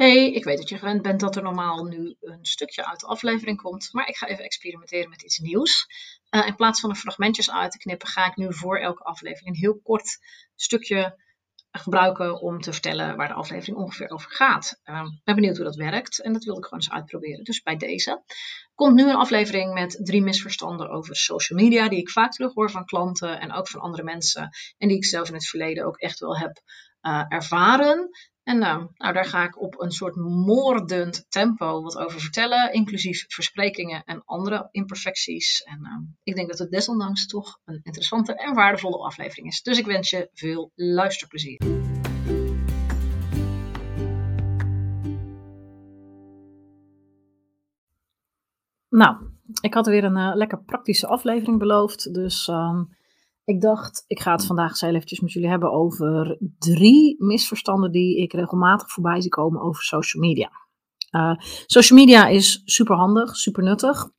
Hey, ik weet dat je gewend bent dat er normaal nu een stukje uit de aflevering komt, maar ik ga even experimenteren met iets nieuws. Uh, in plaats van er fragmentjes uit te knippen, ga ik nu voor elke aflevering een heel kort stukje gebruiken om te vertellen waar de aflevering ongeveer over gaat. Uh, ik ben benieuwd hoe dat werkt en dat wilde ik gewoon eens uitproberen. Dus bij deze komt nu een aflevering met drie misverstanden over social media, die ik vaak terug hoor van klanten en ook van andere mensen en die ik zelf in het verleden ook echt wel heb uh, ervaren. En nou, nou, daar ga ik op een soort moordend tempo wat over vertellen, inclusief versprekingen en andere imperfecties. En uh, ik denk dat het desondanks toch een interessante en waardevolle aflevering is. Dus ik wens je veel luisterplezier. Nou, ik had weer een uh, lekker praktische aflevering beloofd. Dus um, ik dacht, ik ga het vandaag eens met jullie hebben over drie misverstanden die ik regelmatig voorbij zie komen over social media. Uh, social media is super handig, super nuttig.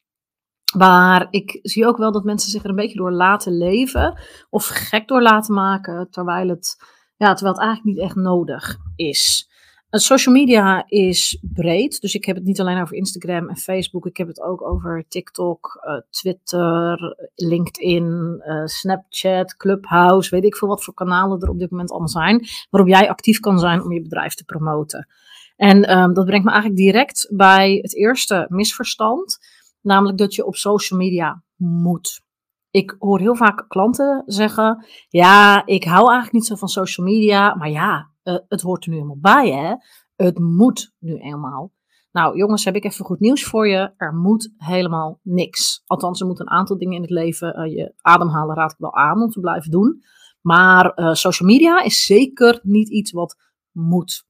Maar ik zie ook wel dat mensen zich er een beetje door laten leven of gek door laten maken, terwijl het, ja, terwijl het eigenlijk niet echt nodig is. Social media is breed, dus ik heb het niet alleen over Instagram en Facebook, ik heb het ook over TikTok, uh, Twitter, LinkedIn, uh, Snapchat, Clubhouse, weet ik veel wat voor kanalen er op dit moment allemaal zijn, waarop jij actief kan zijn om je bedrijf te promoten. En um, dat brengt me eigenlijk direct bij het eerste misverstand, namelijk dat je op social media moet. Ik hoor heel vaak klanten zeggen: Ja, ik hou eigenlijk niet zo van social media, maar ja, uh, het hoort er nu helemaal bij, hè? Het moet nu eenmaal. Nou, jongens, heb ik even goed nieuws voor je. Er moet helemaal niks. Althans, er moeten een aantal dingen in het leven. Uh, je ademhalen raad ik wel aan om te blijven doen. Maar uh, social media is zeker niet iets wat moet.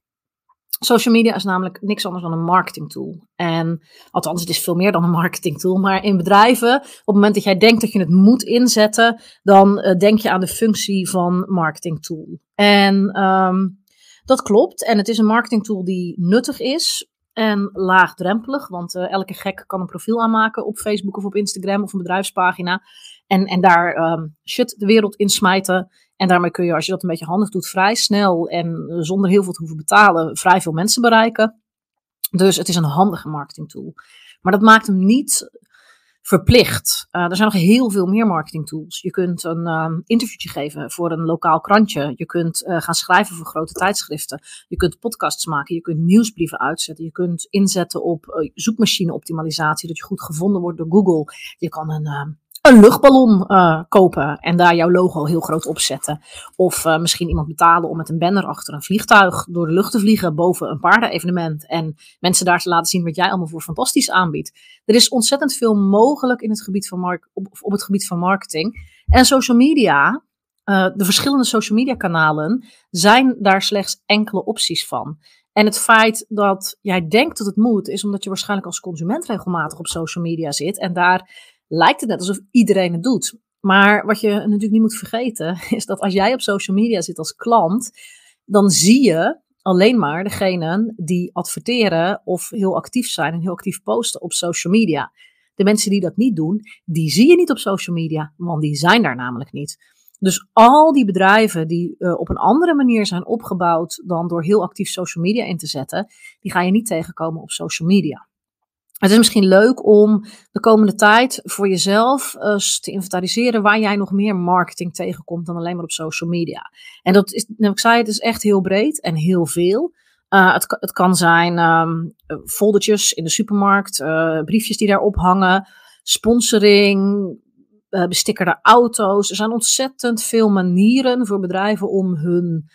Social media is namelijk niks anders dan een marketing tool. En althans, het is veel meer dan een marketing tool. Maar in bedrijven, op het moment dat jij denkt dat je het moet inzetten, dan denk je aan de functie van marketing tool. En um, dat klopt. En het is een marketingtool die nuttig is en laagdrempelig. Want uh, elke gek kan een profiel aanmaken op Facebook of op Instagram of een bedrijfspagina. En, en daar um, shit de wereld in smijten. En daarmee kun je, als je dat een beetje handig doet, vrij snel en zonder heel veel te hoeven betalen, vrij veel mensen bereiken. Dus het is een handige marketingtool. Maar dat maakt hem niet verplicht. Uh, er zijn nog heel veel meer marketing tools. Je kunt een um, interviewtje geven voor een lokaal krantje. Je kunt uh, gaan schrijven voor grote tijdschriften. Je kunt podcasts maken. Je kunt nieuwsbrieven uitzetten. Je kunt inzetten op uh, zoekmachine optimalisatie. Dat je goed gevonden wordt door Google. Je kan een ehm, een luchtballon uh, kopen en daar jouw logo heel groot op zetten. Of uh, misschien iemand betalen om met een banner achter een vliegtuig door de lucht te vliegen boven een paardenevenement. En mensen daar te laten zien wat jij allemaal voor fantastisch aanbiedt. Er is ontzettend veel mogelijk in het gebied van mark op, op het gebied van marketing. En social media, uh, de verschillende social media kanalen, zijn daar slechts enkele opties van. En het feit dat jij denkt dat het moet, is omdat je waarschijnlijk als consument regelmatig op social media zit en daar lijkt het net alsof iedereen het doet. Maar wat je natuurlijk niet moet vergeten, is dat als jij op social media zit als klant, dan zie je alleen maar degenen die adverteren of heel actief zijn en heel actief posten op social media. De mensen die dat niet doen, die zie je niet op social media, want die zijn daar namelijk niet. Dus al die bedrijven die uh, op een andere manier zijn opgebouwd dan door heel actief social media in te zetten, die ga je niet tegenkomen op social media. Het is misschien leuk om de komende tijd voor jezelf uh, te inventariseren waar jij nog meer marketing tegenkomt dan alleen maar op social media. En dat is, net ik zei, het is echt heel breed en heel veel. Uh, het, het, kan zijn um, foldertjes in de supermarkt, uh, briefjes die daarop hangen, sponsoring, bestikkerde auto's. Er zijn ontzettend veel manieren voor bedrijven om hun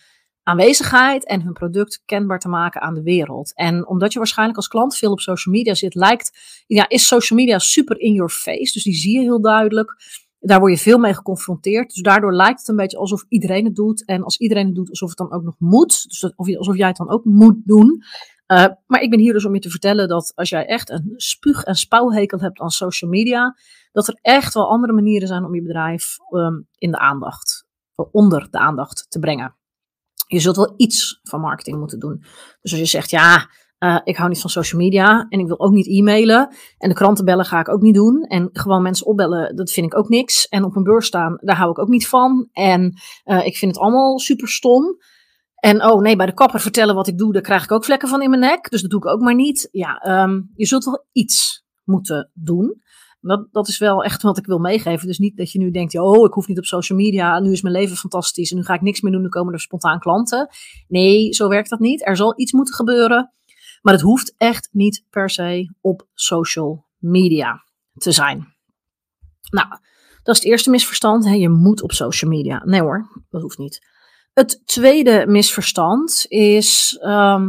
aanwezigheid en hun product kenbaar te maken aan de wereld. En omdat je waarschijnlijk als klant veel op social media zit, lijkt, ja, is social media super in your face. Dus die zie je heel duidelijk. Daar word je veel mee geconfronteerd. Dus daardoor lijkt het een beetje alsof iedereen het doet. En als iedereen het doet, alsof het dan ook nog moet. Dus alsof jij het dan ook moet doen. Uh, maar ik ben hier dus om je te vertellen dat als jij echt een spuug- en spouwhekel hebt aan social media, dat er echt wel andere manieren zijn om je bedrijf um, in de aandacht, onder de aandacht te brengen je zult wel iets van marketing moeten doen. Dus als je zegt, ja, uh, ik hou niet van social media en ik wil ook niet e-mailen. En de kranten bellen ga ik ook niet doen. En gewoon mensen opbellen, dat vind ik ook niks. En op een beurs staan, daar hou ik ook niet van. En uh, ik vind het allemaal super stom. En oh nee, bij de kapper vertellen wat ik doe, daar krijg ik ook vlekken van in mijn nek. Dus dat doe ik ook maar niet. Ja, ehm, je zult wel iets moeten doen. Dat, dat is wel echt wat ik wil meegeven. Dus niet dat je nu denkt, oh, ik hoef niet op social media, nu is mijn leven fantastisch en nu ga ik niks meer doen, nu komen er spontaan klanten. Nee, zo werkt dat niet. Er zal iets moeten gebeuren, maar het hoeft echt niet per se op social media te zijn. Nou, dat is het eerste misverstand. Hè? Je moet op social media. Nee hoor, dat hoeft niet. Het tweede misverstand is ehm,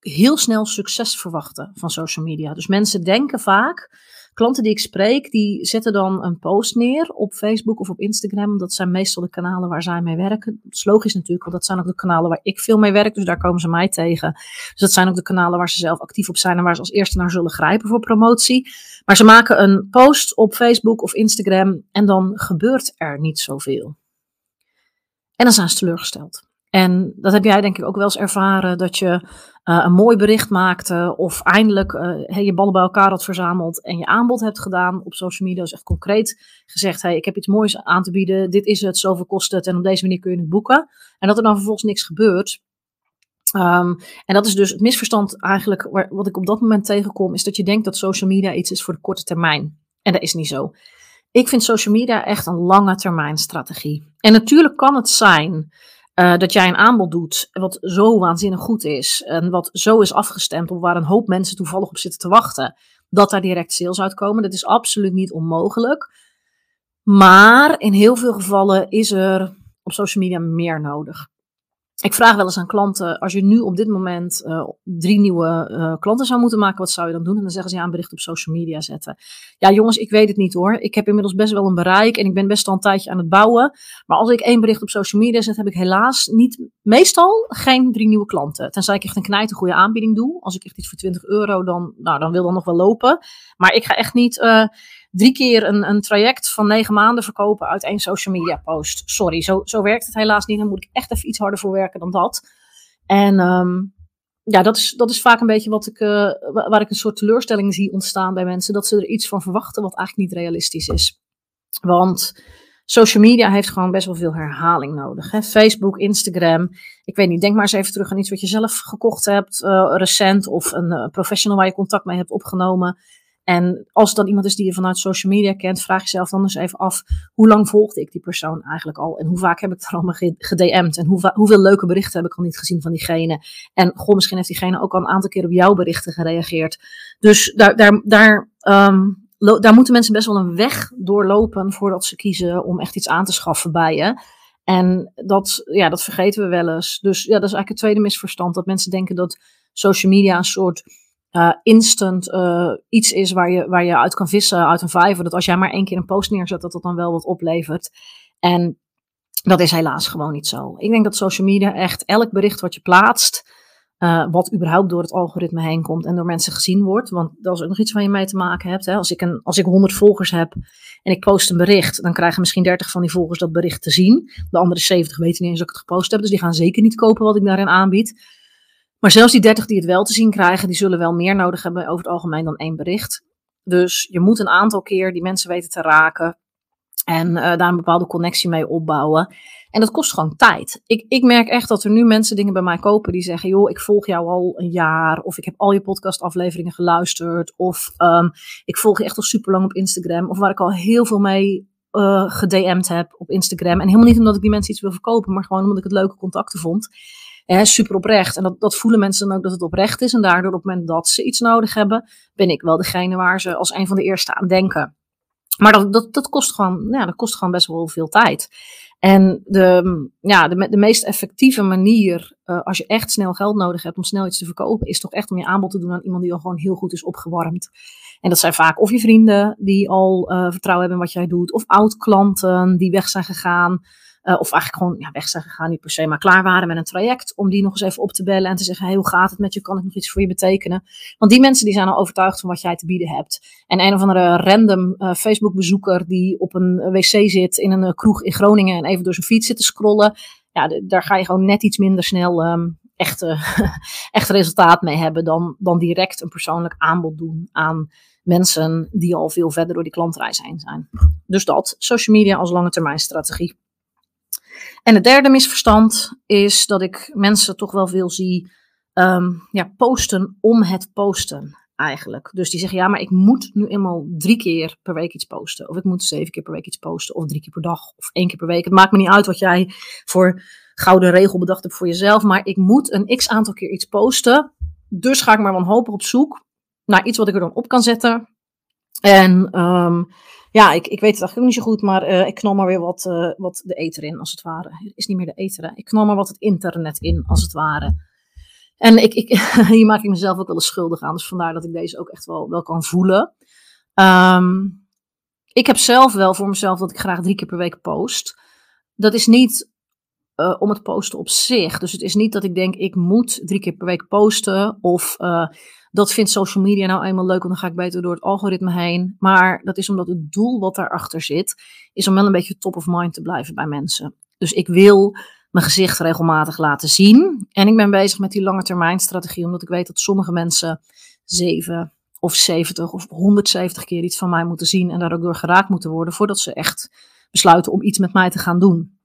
heel snel succes verwachten van social media. Dus mensen denken vaak, klanten die ik spreek, die zetten dan een post neer op Facebook of op Instagram. Dat zijn meestal de kanalen waar zij mee werken. Dat is logisch natuurlijk, want dat zijn ook de kanalen waar ik veel mee werk. Dus daar komen ze mij tegen. Dus dat zijn ook de kanalen waar ze zelf actief op zijn en waar ze als eerste naar zullen grijpen voor promotie. Maar ze maken een post op Facebook of Instagram en dan gebeurt er niet zoveel. En dan zijn ze teleurgesteld. En dat heb jij denk ik ook wel eens ervaren, dat je uh, een mooi bericht maakte of eindelijk uh, je ballen bij elkaar had verzameld en je aanbod hebt gedaan op social media. Dus echt concreet gezegd, hey, ik heb iets moois aan te bieden, dit is het, zoveel kost het en op deze manier kun je het boeken. En dat er dan vervolgens niks gebeurt. Um, en dat is dus het misverstand eigenlijk, waar, wat ik op dat moment tegenkom, is dat je denkt dat social media iets is voor de korte termijn. En dat is niet zo. Ik vind social media echt een lange termijn strategie. En natuurlijk kan het zijn uh, dat jij een aanbod doet wat zo waanzinnig goed is en wat zo is afgestemd op waar een hoop mensen toevallig op zitten te wachten, dat daar direct sales uitkomen. Dat is absoluut niet onmogelijk. Maar in heel veel gevallen is er op social media meer nodig. Ik vraag wel eens aan klanten, als je nu op dit moment uh, drie nieuwe uh, klanten zou moeten maken, wat zou je dan doen? En dan zeggen ze ja, een bericht op social media zetten. Ja, jongens, ik weet het niet hoor. Ik heb inmiddels best wel een bereik en ik ben best al een tijdje aan het bouwen. Maar als ik één bericht op social media zet, heb ik helaas niet, meestal geen drie nieuwe klanten. Tenzij ik echt een knijter goede aanbieding doe. Als ik echt iets voor 20 euro, dan, nou, dan wil dan nog wel lopen. Maar ik ga echt niet uh, drie keer een, een traject van negen maanden verkopen uit één social media post. Sorry, zo, zo werkt het helaas niet. Dan moet ik echt even iets harder voor werken dan dat. En um, ja, dat is, dat is vaak een beetje wat ik, uh, waar ik een soort teleurstelling zie ontstaan bij mensen. Dat ze er iets van verwachten wat eigenlijk niet realistisch is. Want social media heeft gewoon best wel veel herhaling nodig. Hè? Facebook, Instagram. Ik weet niet, denk maar eens even terug aan iets wat je zelf gekocht hebt, uh, recent. Of een uh, professional waar je contact mee hebt opgenomen. En als het dan iemand is die je vanuit social media kent, vraag jezelf dan eens even af: hoe lang volgde ik die persoon eigenlijk al? En hoe vaak heb ik er allemaal gedM'd? En hoe hoeveel leuke berichten heb ik al niet gezien van diegene? En goh, misschien heeft diegene ook al een aantal keer op jouw berichten gereageerd. Dus daar, daar, daar, um, daar moeten mensen best wel een weg doorlopen voordat ze kiezen om echt iets aan te schaffen bij je. En dat, ja, dat vergeten we wel eens. Dus ja, dat is eigenlijk het tweede misverstand: dat mensen denken dat social media een soort uh, instant uh, iets is waar je, waar je uit kan vissen uit een vijver. Dat als jij maar één keer een post neerzet, dat dat dan wel wat oplevert. En dat is helaas gewoon niet zo. Ik denk dat social media echt elk bericht wat je plaatst, uh, wat überhaupt door het algoritme heen komt en door mensen gezien wordt. Want dat is ook nog iets waar je mee te maken hebt. Hè? Als, ik een, als ik 100 volgers heb en ik post een bericht, dan krijgen misschien 30 van die volgers dat bericht te zien. De andere 70 weten niet eens dat ik het gepost heb, dus die gaan zeker niet kopen wat ik daarin aanbied. Maar zelfs die 30 die het wel te zien krijgen, die zullen wel meer nodig hebben over het algemeen dan één bericht. Dus je moet een aantal keer die mensen weten te raken. En uh, daar een bepaalde connectie mee opbouwen. En dat kost gewoon tijd. Ik, ik merk echt dat er nu mensen dingen bij mij kopen die zeggen: joh, ik volg jou al een jaar. Of ik heb al je podcastafleveringen geluisterd. Of um, ik volg je echt al super lang op Instagram. Of waar ik al heel veel mee uh, gedM'd heb op Instagram. En helemaal niet omdat ik die mensen iets wil verkopen, maar gewoon omdat ik het leuke contacten vond hè, super oprecht. En dat, dat voelen mensen dan ook dat het oprecht is. En daardoor op het moment dat ze iets nodig hebben, ben ik wel degene waar ze als een van de eerste aan denken. Maar dat, dat, dat, kost, gewoon, ja, dat kost gewoon best wel veel tijd. En de, ja, de, de meest effectieve manier, uh, als je echt snel geld nodig hebt om snel iets te verkopen, is toch echt om je aanbod te doen aan iemand die al gewoon heel goed is opgewarmd. En dat zijn vaak of je vrienden die al uh, vertrouwen hebben in wat jij doet, of oud-klanten die weg zijn gegaan. Uh, of eigenlijk gewoon ja, weg zijn gegaan, niet per se, maar klaar waren met een traject. Om die nog eens even op te bellen en te zeggen: hey, hoe gaat het met je? Kan ik nog iets voor je betekenen? Want die mensen die zijn al overtuigd van wat jij te bieden hebt. En een of andere random uh, Facebook-bezoeker die op een wc zit in een uh, kroeg in Groningen en even door zijn fiets zit te scrollen. Ja, daar ga je gewoon net iets minder snel um, echt, echt resultaat mee hebben dan, dan direct een persoonlijk aanbod doen aan mensen die al veel verder door die klantreis heen zijn. Dus dat, social media als lange termijn strategie. En het derde misverstand is dat ik mensen toch wel veel zie ehm, ja, posten om het posten eigenlijk. Dus die zeggen, ja, maar ik moet nu eenmaal drie keer per week iets posten. Of ik moet zeven keer per week iets posten. Of drie keer per dag. Of één keer per week. Het maakt me niet uit wat jij voor gouden regel bedacht hebt voor jezelf. Maar ik moet een x aantal keer iets posten. Dus ga ik maar wanhopig op zoek naar iets wat ik er dan op kan zetten. En um, ja, ik, ik weet het eigenlijk ook niet zo goed, maar uh, ik knal maar weer wat, uh, wat de ether in, als het ware. Is niet meer de ether, Ik knal maar wat het internet in, als het ware. En ik, ik, hier maak ik mezelf ook wel eens schuldig aan, dus vandaar dat ik deze ook echt wel, wel kan voelen. Um, ik heb zelf wel voor mezelf dat ik graag drie keer per week post. Dat is niet uh, om het posten op zich. Dus het is niet dat ik denk, ik moet drie keer per week posten. Of uh, dat vindt social media nou eenmaal leuk, want dan ga ik beter door het algoritme heen. Maar dat is omdat het doel wat daarachter zit, is om wel een beetje top of mind te blijven bij mensen. Dus ik wil mijn gezicht regelmatig laten zien. En ik ben bezig met die lange termijn strategie, omdat ik weet dat sommige mensen zeven of 70 of 170 keer iets van mij moeten zien en daar ook door geraakt moeten worden voordat ze echt besluiten om iets met mij te gaan doen.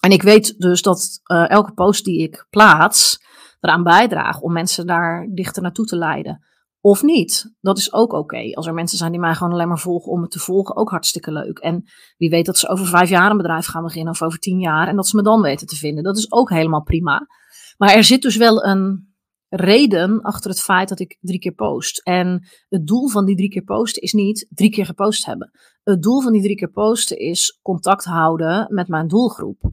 En ik weet dus dat uh, elke post die ik plaats, eraan bijdragen om mensen daar dichter naartoe te leiden. Of niet. Dat is ook oké. Als er mensen zijn die mij gewoon alleen maar volgen om het te volgen, ook hartstikke leuk. En wie weet dat ze over vijf jaar een bedrijf gaan beginnen of over tien jaar en dat ze me dan weten te vinden. Dat is ook helemaal prima. Maar er zit dus wel een reden achter het feit dat ik drie keer post. En het doel van die drie keer posten is niet drie keer gepost hebben. Het doel van die drie keer posten is contact houden met mijn doelgroep.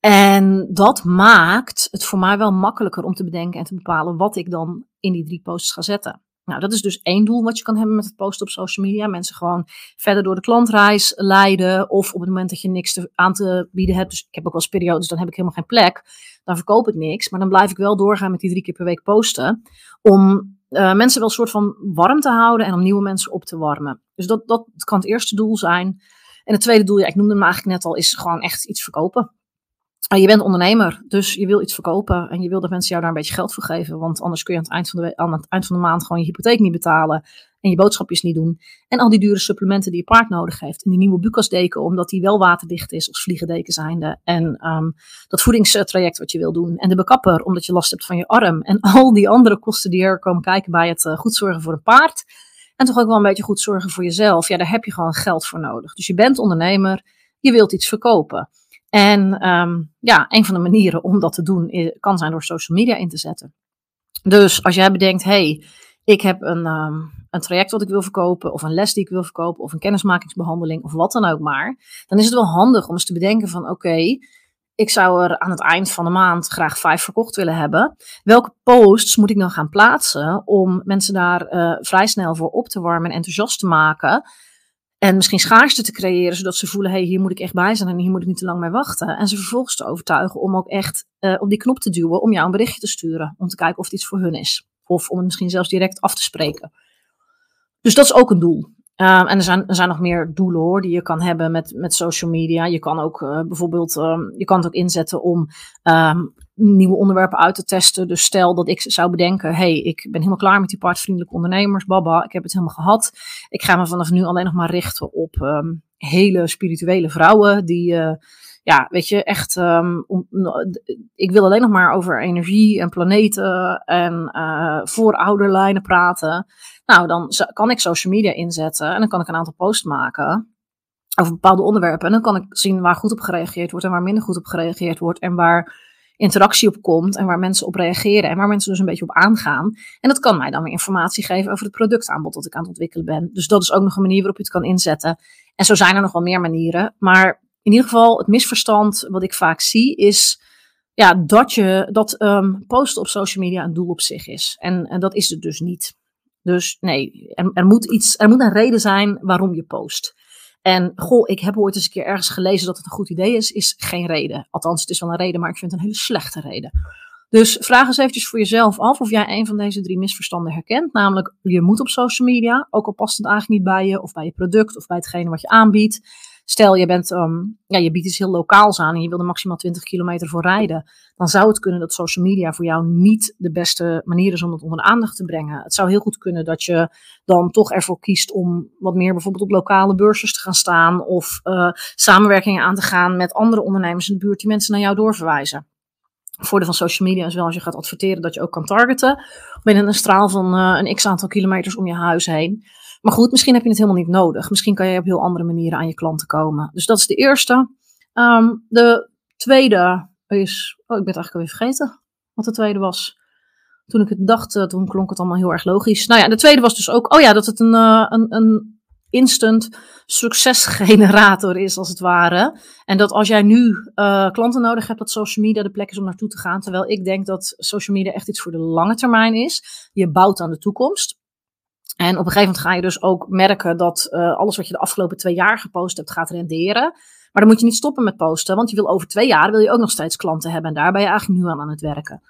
En dat maakt het voor mij wel makkelijker om te bedenken en te bepalen wat ik dan in die drie posts ga zetten. Nou, dat is dus één doel wat je kan hebben met het posten op social media. Mensen gewoon verder door de klantreis leiden. Of op het moment dat je niks te, aan te bieden hebt. Dus ik heb ook wel eens periodes, dan heb ik helemaal geen plek. Dan verkoop ik niks. Maar dan blijf ik wel doorgaan met die drie keer per week posten. Om uh, mensen wel een soort van warm te houden en om nieuwe mensen op te warmen. Dus dat, dat kan het eerste doel zijn. En het tweede doel, ja, ik noemde hem eigenlijk net al, is gewoon echt iets verkopen. Ah, je bent ondernemer, dus je wil iets verkopen en je wil dat mensen jou daar een beetje geld voor geven. Want anders kun je aan het eind van de, aan het eind van de maand gewoon je hypotheek niet betalen en je boodschapjes niet doen. En al die dure supplementen die je paard nodig heeft. En die nieuwe Bukasdeken, omdat die wel waterdicht is als vliegendeken zijnde. En um, dat voedingstraject wat je wil doen. En de bekapper, omdat je last hebt van je arm. En al die andere kosten die er komen kijken bij het uh, goed zorgen voor een paard. En toch ook wel een beetje goed zorgen voor jezelf. Ja, daar heb je gewoon geld voor nodig. Dus je bent ondernemer, je wilt iets verkopen. En um, ja, een van de manieren om dat te doen kan zijn door social media in te zetten. Dus als jij bedenkt, hey, ik heb een, um, een traject wat ik wil verkopen, of een les die ik wil verkopen, of een kennismakingsbehandeling, of wat dan ook maar, dan is het wel handig om eens te bedenken van, oké, ik zou er aan het eind van de maand graag vijf verkocht willen hebben. Welke posts moet ik dan gaan plaatsen om mensen daar uh, vrij snel voor op te warmen en enthousiast te maken? En misschien schaarste te creëren, zodat ze voelen: hé, hey, hier moet ik echt bij zijn en hier moet ik niet te lang mee wachten. En ze vervolgens te overtuigen om ook echt uh, op die knop te duwen om jou een berichtje te sturen. Om te kijken of het iets voor hun is. Of om het misschien zelfs direct af te spreken. Dus dat is ook een doel. Um, en er zijn, er zijn nog meer doelen hoor, die je kan hebben met, met social media. Je kan ook uh, bijvoorbeeld, um, je kan het ook inzetten om um, nieuwe onderwerpen uit te testen. Dus stel dat ik zou bedenken, hey, ik ben helemaal klaar met die paardvriendelijke ondernemers, baba, ik heb het helemaal gehad. Ik ga me vanaf nu alleen nog maar richten op hele spirituele vrouwen die... Uh, ja, weet je, echt, um, ik wil alleen nog maar over energie en planeten en uh, voorouderlijnen praten. Nou, dan kan ik social media inzetten en dan kan ik een aantal posts maken over bepaalde onderwerpen. En dan kan ik zien waar goed op gereageerd wordt en waar minder goed op gereageerd wordt en waar interactie op komt en waar mensen op reageren en waar mensen dus een beetje op aangaan. En dat kan mij dan weer informatie geven over het productaanbod dat ik aan het ontwikkelen ben. Dus dat is ook nog een manier waarop je het kan inzetten. En zo zijn er nog wel meer manieren. Maar in ieder geval, het misverstand wat ik vaak zie is ja, dat, je, dat um, posten op social media een doel op zich is. En, en dat is het dus niet. Dus nee, er, er, moet iets, er moet een reden zijn waarom je post. En goh, ik heb ooit eens een keer ergens gelezen dat het een goed idee is, is geen reden. Althans, het is wel een reden, maar ik vind het een hele slechte reden. Dus vraag eens eventjes voor jezelf af of jij een van deze drie misverstanden herkent. Namelijk, je moet op social media, ook al past het eigenlijk niet bij je, of bij je product, of bij hetgene wat je aanbiedt. Stel je, bent, ehm, ja, je biedt iets heel lokaals aan en je wil er maximaal 20 kilometer voor rijden, dan zou het kunnen dat social media voor jou niet de beste manier is om het onder de aandacht te brengen. Het zou heel goed kunnen dat je dan toch ervoor kiest om wat meer bijvoorbeeld op lokale beursers te gaan staan of uh, samenwerkingen aan te gaan met andere ondernemers in de buurt die mensen naar jou doorverwijzen voordeel van social media is wel als je gaat adverteren dat je ook kan targeten binnen een straal van uh, een x aantal kilometers om je huis heen. Maar goed, misschien heb je het helemaal niet nodig. Misschien kan je op heel andere manieren aan je klanten komen. Dus dat is de eerste. Um, de tweede is. Oh, ik ben het eigenlijk alweer vergeten wat de tweede was. Toen ik het bedacht, uh, toen klonk het allemaal heel erg logisch. Nou ja, de tweede was dus ook. Oh ja, dat het een, uh, een, een instant succesgenerator is, als het ware. En dat als jij nu uh, klanten nodig hebt, dat social media de plek is om naartoe te gaan. Terwijl ik denk dat social media echt iets voor de lange termijn is. Je bouwt aan de toekomst. En op een gegeven moment ga je dus ook merken dat uh, alles wat je de afgelopen twee jaar gepost hebt, gaat renderen. Maar dan moet je niet stoppen met posten, want je wil over twee jaar wil je ook nog steeds klanten hebben. En daar ben je eigenlijk nu aan aan het werken.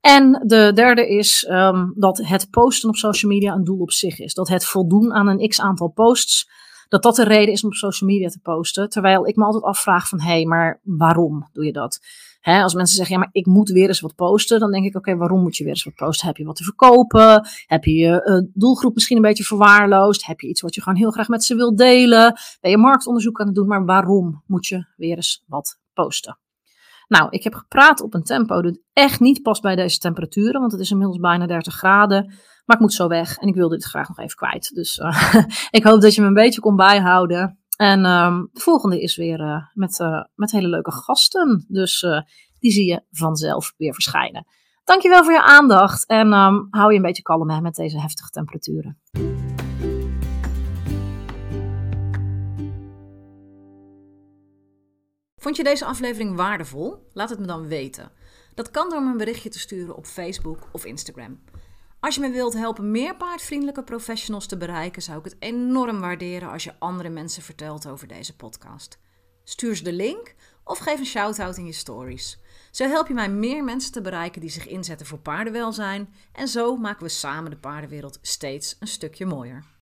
En de derde is um, dat het posten op social media een doel op zich is. Dat het voldoen aan een x aantal posts, dat dat de reden is om op social media te posten. Terwijl ik me altijd afvraag van, hé, hey, maar waarom doe je dat? Hè, als mensen zeggen, ja, maar ik moet weer eens wat posten, dan denk ik, oké, waarom moet je weer eens wat posten? Heb je wat te verkopen? Heb je je uh, doelgroep misschien een beetje verwaarloosd? Heb je iets wat je gewoon heel graag met ze wil delen? Ben je marktonderzoek aan het doen? Maar waarom moet je weer eens wat posten? Nou, ik heb gepraat op een tempo dat echt niet past bij deze temperaturen, want het is inmiddels bijna 30 graden. Maar ik moet zo weg en ik wilde dit graag nog even kwijt. Dus uh, ik hoop dat je me een beetje kon bijhouden. En um, de volgende is weer uh, met, uh, met hele leuke gasten. Dus die zie je vanzelf weer verschijnen. Dankjewel voor je aandacht en um, hou je een beetje kalm met deze heftige temperaturen. Vond je deze aflevering waardevol? Laat het me dan weten. Dat kan door me een berichtje te sturen op Facebook of Instagram. Als je me wilt helpen meer paardvriendelijke professionals te bereiken, zou ik het enorm waarderen als je andere mensen vertelt over deze podcast. Stuur ze de link of geef een shout-out in je stories. Zo help je mij meer mensen te bereiken die zich inzetten voor paardenwelzijn en zo maken we samen de paardenwereld steeds een stukje mooier.